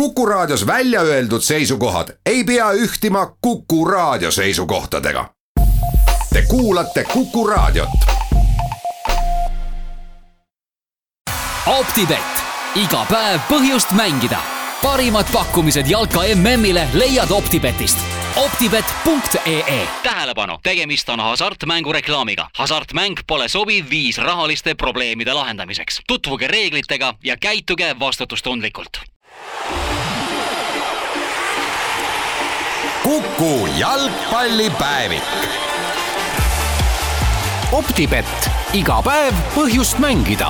Kuku Raadios välja öeldud seisukohad ei pea ühtima Kuku Raadio seisukohtadega. Te kuulate Kuku Raadiot. optibett, iga päev põhjust mängida. parimad pakkumised jalka MM-ile leiad Optibetist optibet.ee tähelepanu, tegemist on hasartmängureklaamiga. hasartmäng pole sobiv viis rahaliste probleemide lahendamiseks. tutvuge reeglitega ja käituge vastutustundlikult Kuku jalgpallipäevik. optibett, iga päev põhjust mängida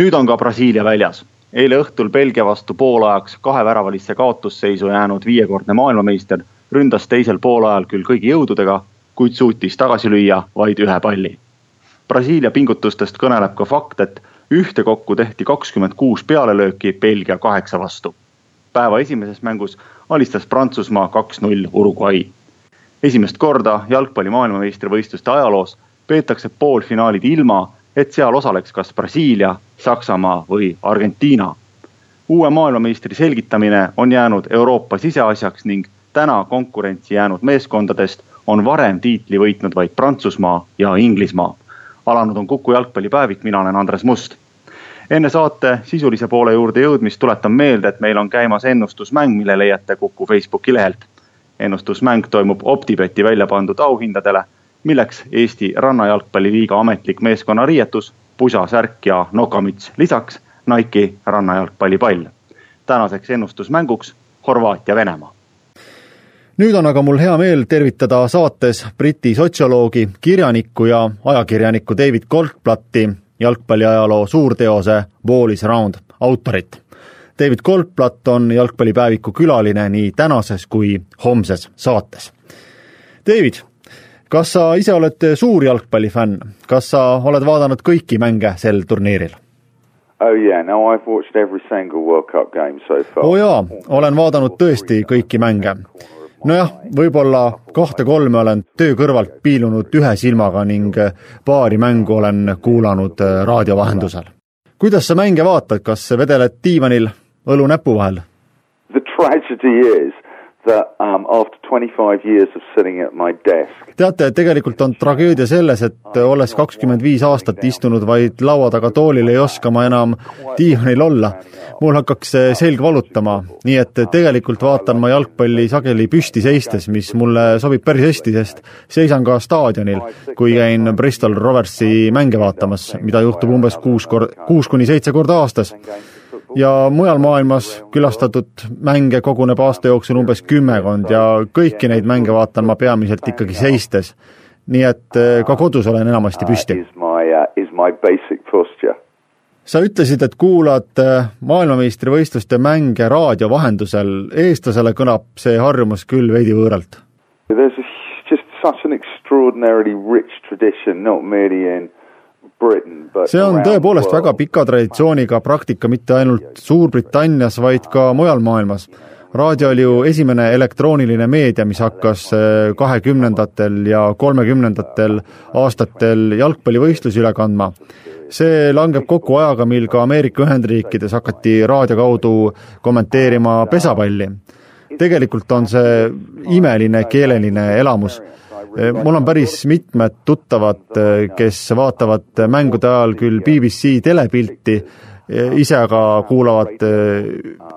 nüüd on ka Brasiilia väljas. eile õhtul Belgia vastu poolajaks kaheväravalisse kaotusseisu jäänud viiekordne maailmameister ründas teisel poolajal küll kõigi jõududega, kuid suutis tagasi lüüa vaid ühe palli. Brasiilia pingutustest kõneleb ka fakt, et ühtekokku tehti kakskümmend kuus pealelööki Belgia kaheksa vastu. päeva esimeses mängus alistas Prantsusmaa kaks-null Uruguay. esimest korda jalgpalli maailmameistrivõistluste ajaloos peetakse poolfinaalid ilma, et seal osaleks kas Brasiilia, Saksamaa või Argentiina. uue maailmameistri selgitamine on jäänud Euroopa siseasjaks ning täna konkurentsi jäänud meeskondadest on varem tiitli võitnud vaid Prantsusmaa ja Inglismaa. Alanud on Kuku jalgpallipäevik, mina olen Andres Must enne saate sisulise poole juurde jõudmist tuletan meelde, et meil on käimas ennustusmäng, mille leiate Kuku Facebooki lehelt. ennustusmäng toimub Optibeti välja pandud auhindadele, milleks Eesti Rannajalgpalliliiga ametlik meeskonnariietus, pusasärk ja nokamüts, lisaks Nike'i rannajalgpallipall. tänaseks ennustusmänguks Horvaatia-Venemaa nüüd on aga mul hea meel tervitada saates Briti sotsioloogi, kirjanikku ja ajakirjanikku David Goldblatti jalgpalliajaloo suurteose Ball is round autorit. David Goldblatt on jalgpallipäeviku külaline nii tänases kui homses saates. David, kas sa ise oled suur jalgpallifänn, kas sa oled vaadanud kõiki mänge sel turniiril? Oh yeah, no I've watched every single World Cup game so far. oo oh jaa, olen vaadanud tõesti kõiki mänge nojah, võib-olla kahte-kolme olen töö kõrvalt piilunud ühe silmaga ning paari mängu olen kuulanud äh, raadio vahendusel. kuidas sa mänge vaatad, kas vedeled diivanil õlu näpu vahel? The tragedy is that um, after 25 years of sitting at my desk. Teate, tegelikult on tragöödia selles, et olles kakskümmend viis aastat istunud vaid laua taga toolil, ei oska ma enam diivanil olla. mul hakkaks selg valutama, nii et tegelikult vaatan ma jalgpalli sageli püsti seistes, mis mulle sobib päris hästi, sest seisan ka staadionil, kui käin Bristol Roversi mänge vaatamas, mida juhtub umbes kuus kord, kuus kuni seitse korda aastas ja mujal maailmas külastatud mänge koguneb aasta jooksul umbes kümmekond ja kõiki neid mänge vaatan ma peamiselt ikkagi seistes. nii et eh, ka kodus olen enamasti püsti. Uh, sa ütlesid, et kuulad eh, maailmameistrivõistluste mänge raadio vahendusel, eestlasele kõlab see harjumus küll veidi võõralt. There's just such an extraordinarily rich tradition, not merely in see on tõepoolest väga pika traditsiooniga praktika mitte ainult Suurbritannias, vaid ka mujal maailmas. raadio oli ju esimene elektrooniline meedia, mis hakkas eh, kahekümnendatel ja kolmekümnendatel aastatel jalgpallivõistlusi üle kandma. see langeb kokku ajaga, mil ka Ameerika Ühendriikides hakati raadio kaudu kommenteerima pesapalli. tegelikult on see imeline keeleline elamus mul on päris mitmed tuttavad, eh, kes vaatavad mängude ajal küll BBC telepilti, eh, ise aga kuulavad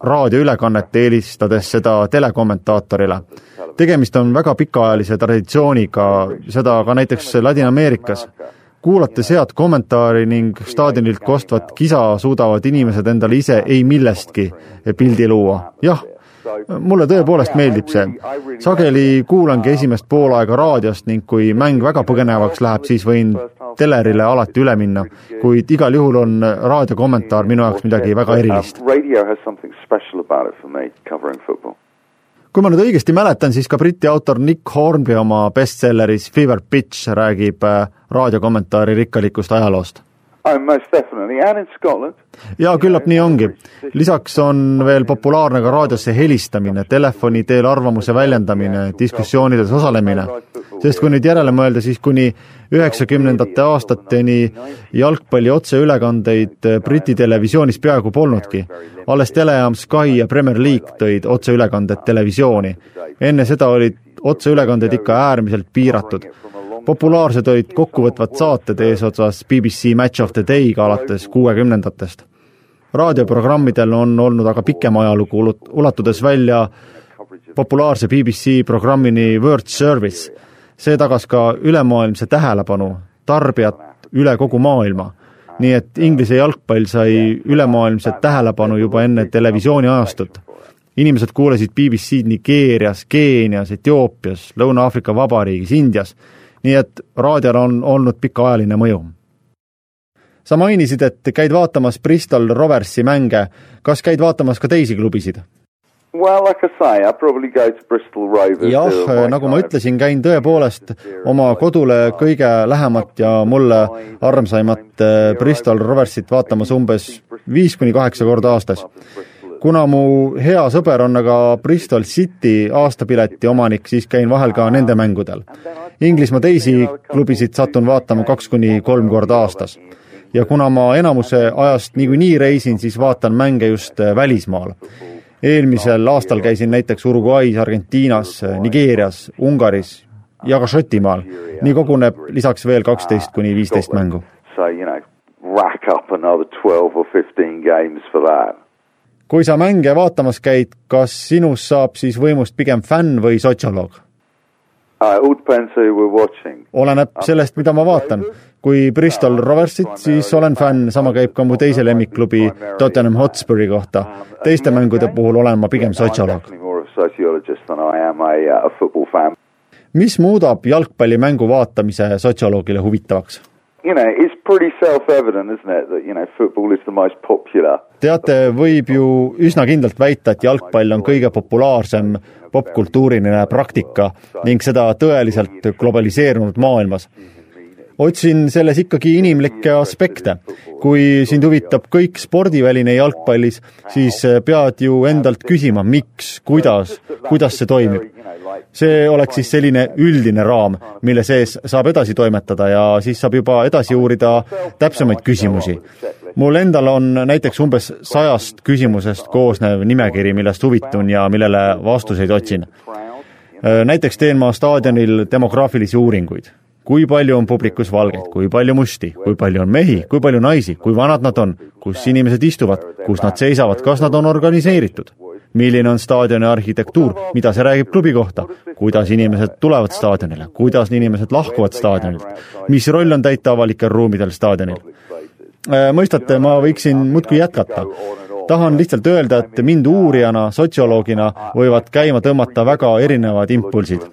raadioülekannet, eelistades seda telekommentaatorile. tegemist on väga pikaajalise traditsiooniga, seda ka näiteks Ladina-Ameerikas. kuulates head kommentaari ning staadionilt kostvat kisa, suudavad inimesed endale ise ei millestki pildi luua. jah mulle tõepoolest meeldib see. sageli kuulangi esimest poolaega raadiost ning kui mäng väga põgenevaks läheb, siis võin telerile alati üle minna, kuid igal juhul on raadiokommentaar minu jaoks midagi väga erilist. kui ma nüüd õigesti mäletan, siis ka Briti autor Nick Hornby oma bestselleris Fever Pitch räägib äh, raadiokommentaari rikkalikust ajaloost Oh, most definitely, and in Scotland. ja küllap nii ongi. lisaks on veel populaarne ka raadiosse helistamine, telefoni teel arvamuse väljendamine, diskussioonides osalemine. sest kui nüüd järele mõelda, siis kuni üheksakümnendate aastateni jalgpalli otseülekandeid Briti televisioonis peaaegu polnudki. alles telejaam Sky ja Premier League tõid otseülekanded televisiooni. enne seda olid otseülekanded ikka äärmiselt piiratud. Populaarsed olid kokkuvõtvad saated eesotsas BBC Match of the Day'ga alates kuuekümnendatest. raadioprogrammidel on olnud aga pikem ajalugu, ulatudes välja populaarse BBC programmini World Service. see tagas ka ülemaailmse tähelepanu, tarbijat üle kogu maailma. nii et Inglise jalgpall sai ülemaailmset tähelepanu juba enne televisiooni ajastut inimesed kuulasid BBC-d Nigeerias, Keenias, Etioopias, Lõuna-Aafrika Vabariigis, Indias, nii et raadiol on olnud pikaajaline mõju. sa mainisid, et käid vaatamas Bristol Roversi mänge, kas käid vaatamas ka teisi klubisid? Well, like I say, I probably go to Bristol Rovers. jah, nagu ma ütlesin, käin tõepoolest oma kodule kõige lähemat ja mulle armsaimat eh, Bristol Roversit vaatamas umbes viis kuni kaheksa korda aastas kuna mu hea sõber on aga Bristol City aastapileti omanik, siis käin vahel ka nende mängudel. Inglismaa teisi klubisid satun vaatama kaks kuni kolm korda aastas. ja kuna ma enamuse ajast niikuinii reisin, siis vaatan mänge just välismaal. eelmisel aastal käisin näiteks Uruguay's, Argentiinas, Nigeerias, Ungaris ja ka Šotimaal. nii koguneb lisaks veel kaksteist kuni viisteist mängu. So you know, rack up another twelve or fifteen games for that kui sa mänge vaatamas käid, kas sinust saab siis võimust pigem fänn või sotsioloog oleneb sellest, mida ma vaatan. kui Bristol Roversit, siis olen fänn, sama käib ka mu teise lemmikklubi Tottenham Hotspuri kohta. teiste mängude puhul olen ma pigem sotsioloog. Uh, mis muudab jalgpallimängu vaatamise sotsioloogile huvitavaks? You know, it's pretty self-evident, isn't it, that, you know, football is the most popular. teate, võib ju üsna kindlalt väita, et jalgpall on kõige populaarsem popkultuuriline praktika ning seda tõeliselt globaliseerunud maailmas. Otsin selles ikkagi inimlikke aspekte. kui sind huvitab kõik spordiväline jalgpallis, siis pead ju endalt küsima, miks, kuidas, kuidas see toimib see oleks siis selline üldine raam, mille sees saab edasi toimetada ja siis saab juba edasi uurida täpsemaid küsimusi. mul endal on näiteks umbes sajast küsimusest koosnev nimekiri, millest huvitun ja millele vastuseid otsin. näiteks teen ma staadionil demograafilisi uuringuid kui palju on publikus valgeid, kui palju musti, kui palju on mehi, kui palju naisi, kui vanad nad on, kus inimesed istuvad, kus nad seisavad, kas nad on organiseeritud milline on staadioni arhitektuur, mida see räägib klubi kohta, kuidas inimesed tulevad staadionile, kuidas inimesed lahkuvad staadionilt, mis roll on täita avalikel ruumidel staadionil. Äh, mõistate, ma võiksin muudkui jätkata. tahan lihtsalt öelda, et mind uurijana, sotsioloogina võivad käima tõmmata väga erinevad impulsid.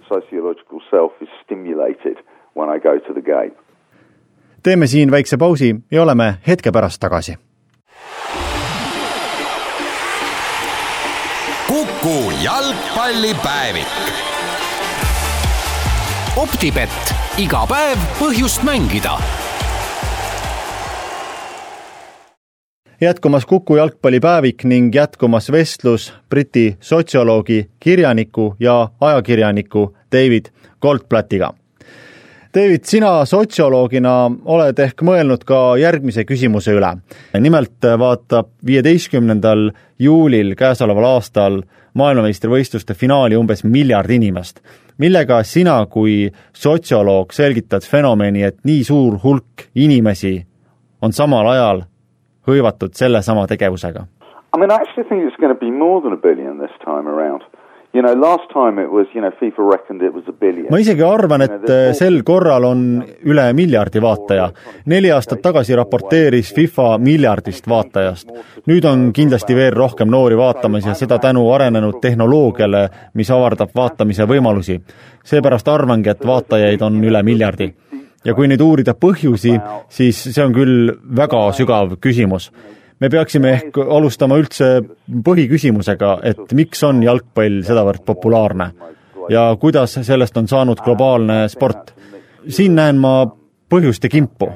Teeme siin väikse pausi ja oleme hetke pärast tagasi Kuku jalgpallipäevik. optibett, iga päev põhjust mängida. jätkumas Kuku jalgpallipäevik ning jätkumas vestlus Briti sotsioloogi, kirjaniku ja ajakirjaniku David Goldblattiga David, sina sotsioloogina oled ehk mõelnud ka järgmise küsimuse üle. nimelt vaatab viieteistkümnendal juulil käesoleval aastal maailmameistrivõistluste finaali umbes miljard inimest. millega sina kui sotsioloog selgitad fenomeni, et nii suur hulk inimesi on samal ajal hõivatud sellesama tegevusega? I mean I actually think it's going to be more than a billion this time around You know, last time it was, you know, FIFA reckoned it was a billion. ma isegi arvan, et eh, sel korral on üle miljardi vaataja. neli aastat tagasi raporteeris FIFA miljardist vaatajast. nüüd on kindlasti veel rohkem noori vaatamas ja seda tänu arenenud tehnoloogiale, mis avardab vaatamise võimalusi. seepärast arvangi, et vaatajaid on üle miljardi ja kui nüüd uurida põhjusi, siis see on küll väga sügav küsimus me peaksime ehk alustama üldse põhiküsimusega, et miks on jalgpall sedavõrd populaarne ja kuidas sellest on saanud globaalne sport. siin näen ma põhjuste kimpu.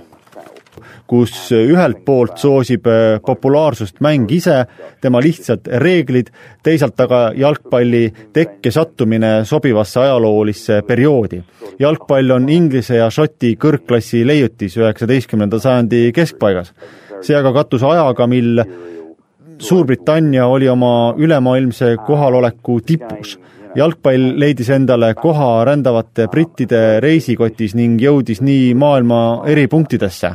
kus ühelt poolt soosib äh, populaarsust mäng ise, tema lihtsad reeglid, teisalt aga jalgpalli tekke sattumine sobivasse ajaloolisse perioodi. jalgpall on Inglise ja Šoti kõrgklassi leiutis üheksateistkümnenda sajandi keskpaigas. See aga kattus ajaga, mil Suurbritannia oli oma ülemaailmse kohaloleku tipus jalgpall leidis endale koha rändavate brittide reisikotis ning jõudis nii maailma eri punktidesse,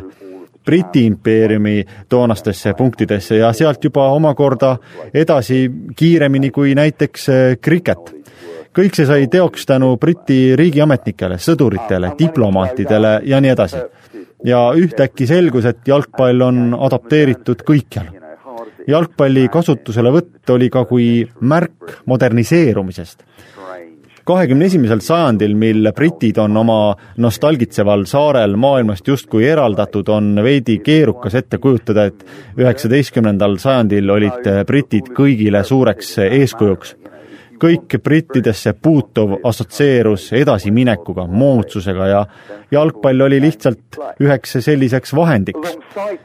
Briti impeeriumi toonastesse punktidesse ja sealt juba omakorda edasi kiiremini kui näiteks kriket. kõik see sai teoks tänu Briti riigiametnikele, sõduritele, diplomaatidele ja nii edasi. Ja ühtäkki selgus, et jalgpall on adapteeritud kõikjal jalgpalli kasutuselevõtt oli ka kui märk moderniseerumisest. kahekümne esimesel sajandil, mil britid on oma nostalgitseval saarel maailmast justkui eraldatud, on veidi keerukas ette kujutada, et üheksateistkümnendal sajandil olid britid kõigile suureks eeskujuks kõik brittidesse puutuv assotsieerus edasiminekuga, moodsusega ja jalgpall oli lihtsalt üheks selliseks vahendiks.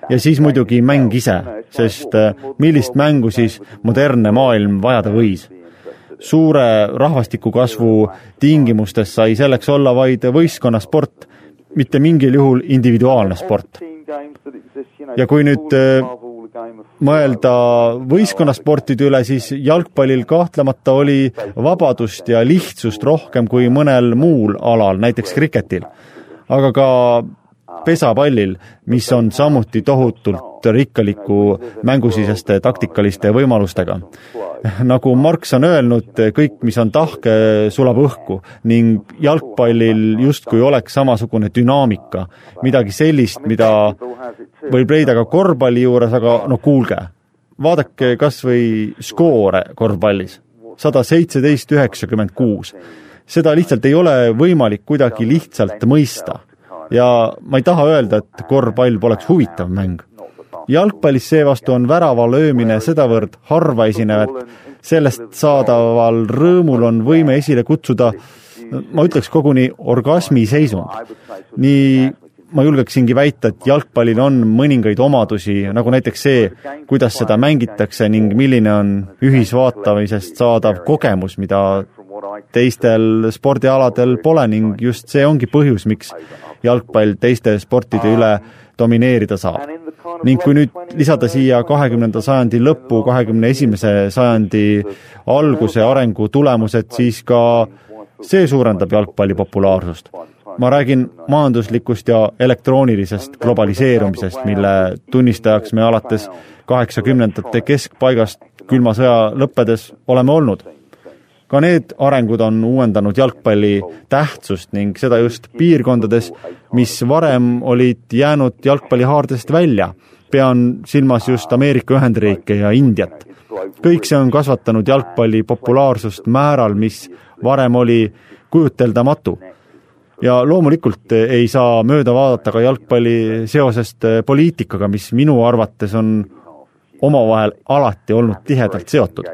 ja siis muidugi mäng ise, sest äh, millist mängu siis modernne maailm vajada võis? suure rahvastiku kasvu tingimustes sai selleks olla vaid võistkonnasport, mitte mingil juhul individuaalne sport. ja kui nüüd äh, mõelda võistkonnasportide üle, siis jalgpallil kahtlemata oli vabadust ja lihtsust rohkem kui mõnel muul alal, näiteks kriketil. aga ka pesapallil, mis on samuti tohutult rikkaliku mängusiseste taktikaliste võimalustega. nagu Marx on öelnud, kõik, mis on tahke, sulab õhku ning jalgpallil justkui oleks samasugune dünaamika, midagi sellist, mida võib leida ka korvpalli juures, aga no kuulge, vaadake kas või skoore korvpallis, sada seitseteist, üheksakümmend kuus. seda lihtsalt ei ole võimalik kuidagi lihtsalt mõista ja ma ei taha öelda, et korvpall poleks huvitav mäng. jalgpallis seevastu on värava löömine sedavõrd harva esinev, et sellest saadaval rõõmul on võime esile kutsuda ma ütleks koguni orgasmiseisund. nii ma julgeksingi väita, et jalgpallil on mõningaid omadusi, nagu näiteks see, kuidas seda mängitakse ning milline on ühisvaatamisest saadav kogemus, mida teistel spordialadel pole ning just see ongi põhjus, miks jalgpall teiste sportide üle domineerida saab. ning kui nüüd lisada siia kahekümnenda sajandi lõpu, kahekümne esimese sajandi alguse arengu tulemused, siis ka see suurendab jalgpalli populaarsust. Ma räägin majanduslikust ja elektroonilisest globaliseerumisest, mille tunnistajaks me alates kaheksakümnendate keskpaigast külma sõja lõppedes oleme olnud ka need arengud on uuendanud jalgpalli tähtsust ning seda just piirkondades, mis varem olid jäänud jalgpallihaardest välja. pean silmas just Ameerika Ühendriike ja Indiat. kõik see on kasvatanud jalgpalli populaarsust määral, mis varem oli kujuteldamatu. Ja loomulikult ei saa mööda vaadata ka jalgpalli seosest poliitikaga, mis minu arvates on omavahel alati olnud tihedalt seotud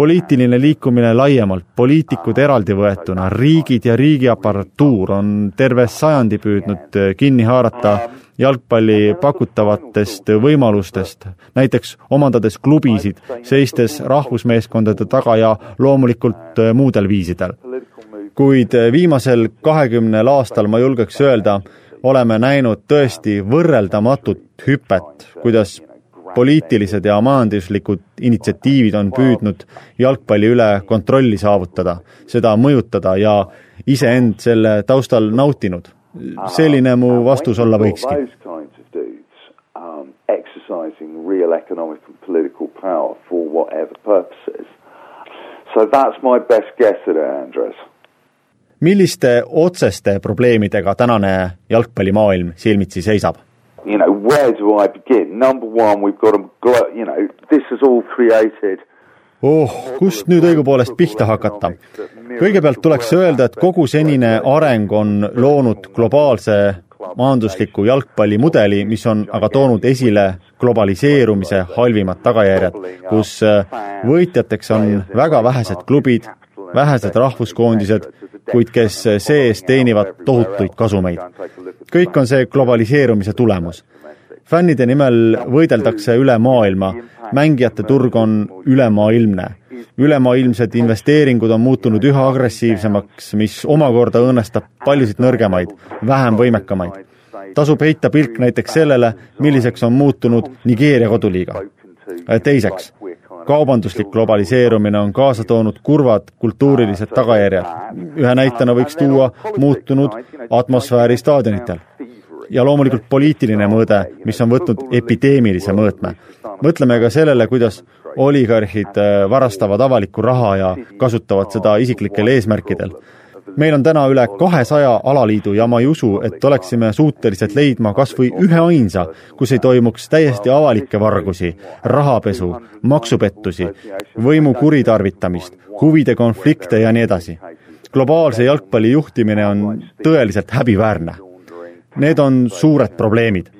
poliitiline liikumine laiemalt, poliitikud eraldi võetuna, riigid ja riigiaparatuur on terve sajandi püüdnud kinni haarata jalgpalli pakutavatest võimalustest, näiteks omandades klubisid, seistes rahvusmeeskondade taga ja loomulikult muudel viisidel. Kuid viimasel kahekümnel aastal ma julgeks öelda, oleme näinud tõesti võrreldamatut hüpet, kuidas poliitilised ja majanduslikud initsiatiivid on püüdnud jalgpalli üle kontrolli saavutada, seda mõjutada ja iseend selle taustal nautinud. selline mu vastus olla võikski. exercising real economic and political power for whatever purposes. So that's my best guess at it, Andres. Milliste otseste probleemidega tänane jalgpallimaailm silmitsi seisab? you know, where do I begin? Number one, we've got to, you know, this is all created oh, kust nüüd õigupoolest pihta hakata? kõigepealt tuleks öelda, et kogu senine areng on loonud globaalse majandusliku jalgpallimudeli, mis on aga toonud esile globaliseerumise halvimad tagajärjed, kus äh, võitjateks on väga vähesed klubid, vähesed rahvuskoondised, kuid kes sees teenivad tohutuid kasumeid kõik on see globaliseerumise tulemus. fännide nimel võideldakse üle maailma, mängijate turg on ülemaailmne. ülemaailmsed investeeringud on muutunud üha agressiivsemaks, mis omakorda õõnestab paljusid nõrgemaid, vähem võimekamaid. tasub heita pilk näiteks sellele, milliseks on muutunud Nigeeria koduliiga. teiseks kaubanduslik globaliseerumine on kaasa toonud kurvad kultuurilised tagajärjed. ühe näitena võiks tuua muutunud atmosfääri staadionitel. ja loomulikult poliitiline mõõde, mis on võtnud epideemilise mõõtme. mõtleme ka sellele, kuidas oligarhid äh, varastavad avalikku raha ja kasutavad seda isiklikel eesmärkidel meil on täna üle kahesaja alaliidu ja ma ei usu, et oleksime suutelised leidma kas või üheainsa, kus ei toimuks täiesti avalikke vargusi, rahapesu, maksupettusi, võimu kuritarvitamist, huvide konflikte ja nii edasi. globaalse jalgpalli juhtimine on tõeliselt häbiväärne. Need on suured probleemid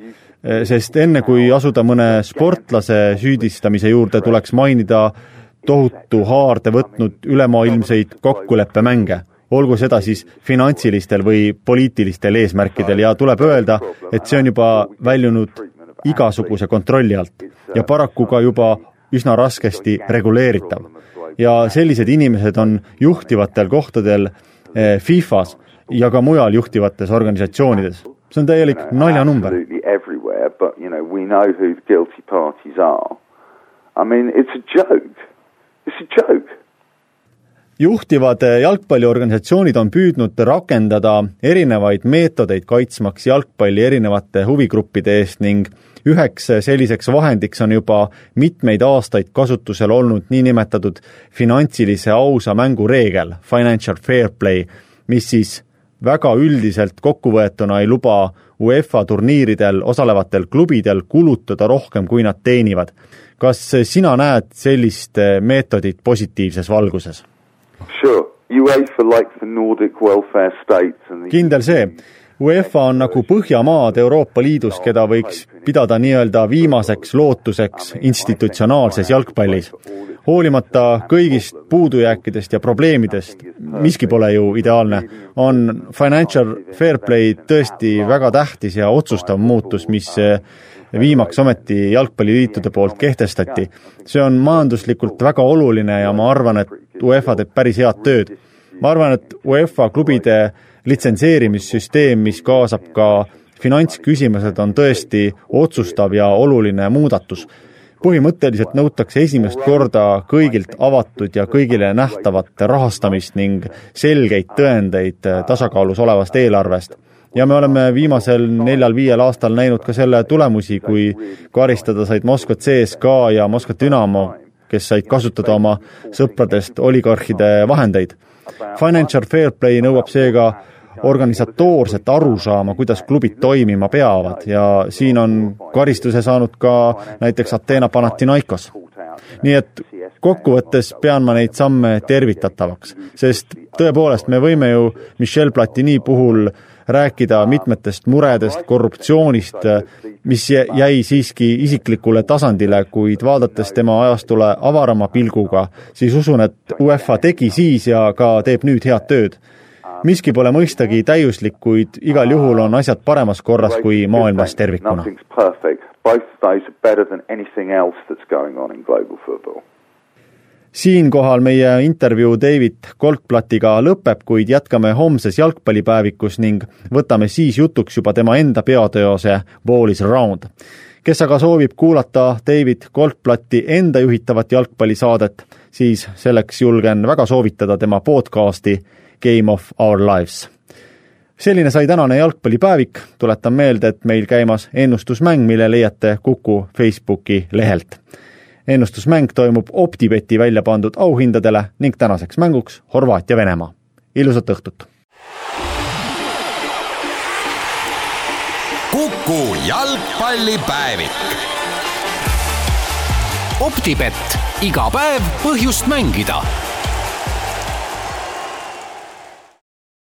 sest enne, kui asuda mõne sportlase süüdistamise juurde, tuleks mainida tohutu haarde võtnud ülemaailmseid kokkuleppemänge olgu seda siis finantsilistel või poliitilistel eesmärkidel ja tuleb öelda, et see on juba väljunud igasuguse kontrolli alt ja paraku ka juba üsna raskesti reguleeritav. ja sellised inimesed on juhtivatel kohtadel eh, FIFA-s ja ka mujal juhtivates organisatsioonides. see on täielik naljanumber. I mean, it's a joke. It's a joke juhtivad jalgpalliorganisatsioonid on püüdnud rakendada erinevaid meetodeid kaitsmaks jalgpalli erinevate huvigruppide eest ning üheks selliseks vahendiks on juba mitmeid aastaid kasutusel olnud niinimetatud finantsilise ausa mängu reegel, financial fair play, mis siis väga üldiselt kokkuvõetuna ei luba UEFA turniiridel osalevatel klubidel kulutada rohkem, kui nad teenivad. kas sina näed sellist meetodit positiivses valguses? Kindel see, UEFA on nagu Põhjamaad Euroopa Liidus, keda võiks pidada nii-öelda viimaseks lootuseks institutsionaalses jalgpallis. Hoolimata kõigist puudujääkidest ja probleemidest, miski pole ju ideaalne, on financial fair play tõesti väga tähtis ja otsustav muutus, mis viimaks ometi jalgpalliliitude poolt kehtestati. see on majanduslikult väga oluline ja ma arvan, et UEFA teeb päris head tööd. ma arvan, et UEFA klubide litsenseerimissüsteem, mis kaasab ka finantsküsimused, on tõesti otsustav ja oluline muudatus. Põhimõtteliselt nõutakse esimest korda kõigilt avatud ja kõigile nähtavat rahastamist ning selgeid tõendeid tasakaalus olevast eelarvest ja me oleme viimasel neljal-viiel aastal näinud ka selle tulemusi, kui karistada said Moskva CSKA ja Moskva Dünamo, kes said kasutada oma sõpradest oligarhide vahendeid. Financial fair play nõuab seega organisatoorset arusaama, kuidas klubid toimima peavad ja siin on karistuse saanud ka näiteks Ateena Panathinaikos. nii et kokkuvõttes pean ma neid samme tervitatavaks, sest tõepoolest, me võime ju Michel Platini puhul rääkida mitmetest muredest, korruptsioonist, mis jäi siiski isiklikule tasandile, kuid vaadates tema ajastule avarama pilguga, siis usun, et UEFA tegi siis ja ka teeb nüüd head tööd. Miski pole mõistagi täiuslik, kuid igal juhul on asjad paremas korras kui maailmas tervikuna. Siinkohal meie intervjuu David Goldblattiga lõpeb, kuid jätkame homses jalgpallipäevikus ning võtame siis jutuks juba tema enda peateose Ball is around. kes aga soovib kuulata David Goldblatti enda juhitavat jalgpallisaadet, siis selleks julgen väga soovitada tema podcasti Game of Our Lives selline sai tänane jalgpallipäevik, tuletan meelde, et meil käimas ennustusmäng, mille leiate Kuku Facebooki lehelt ennustusmäng toimub OpTibeti välja pandud auhindadele ning tänaseks mänguks Horvaatia-Venemaa. ilusat õhtut! kuku jalgpallipäevik. optibett, iga päev põhjust mängida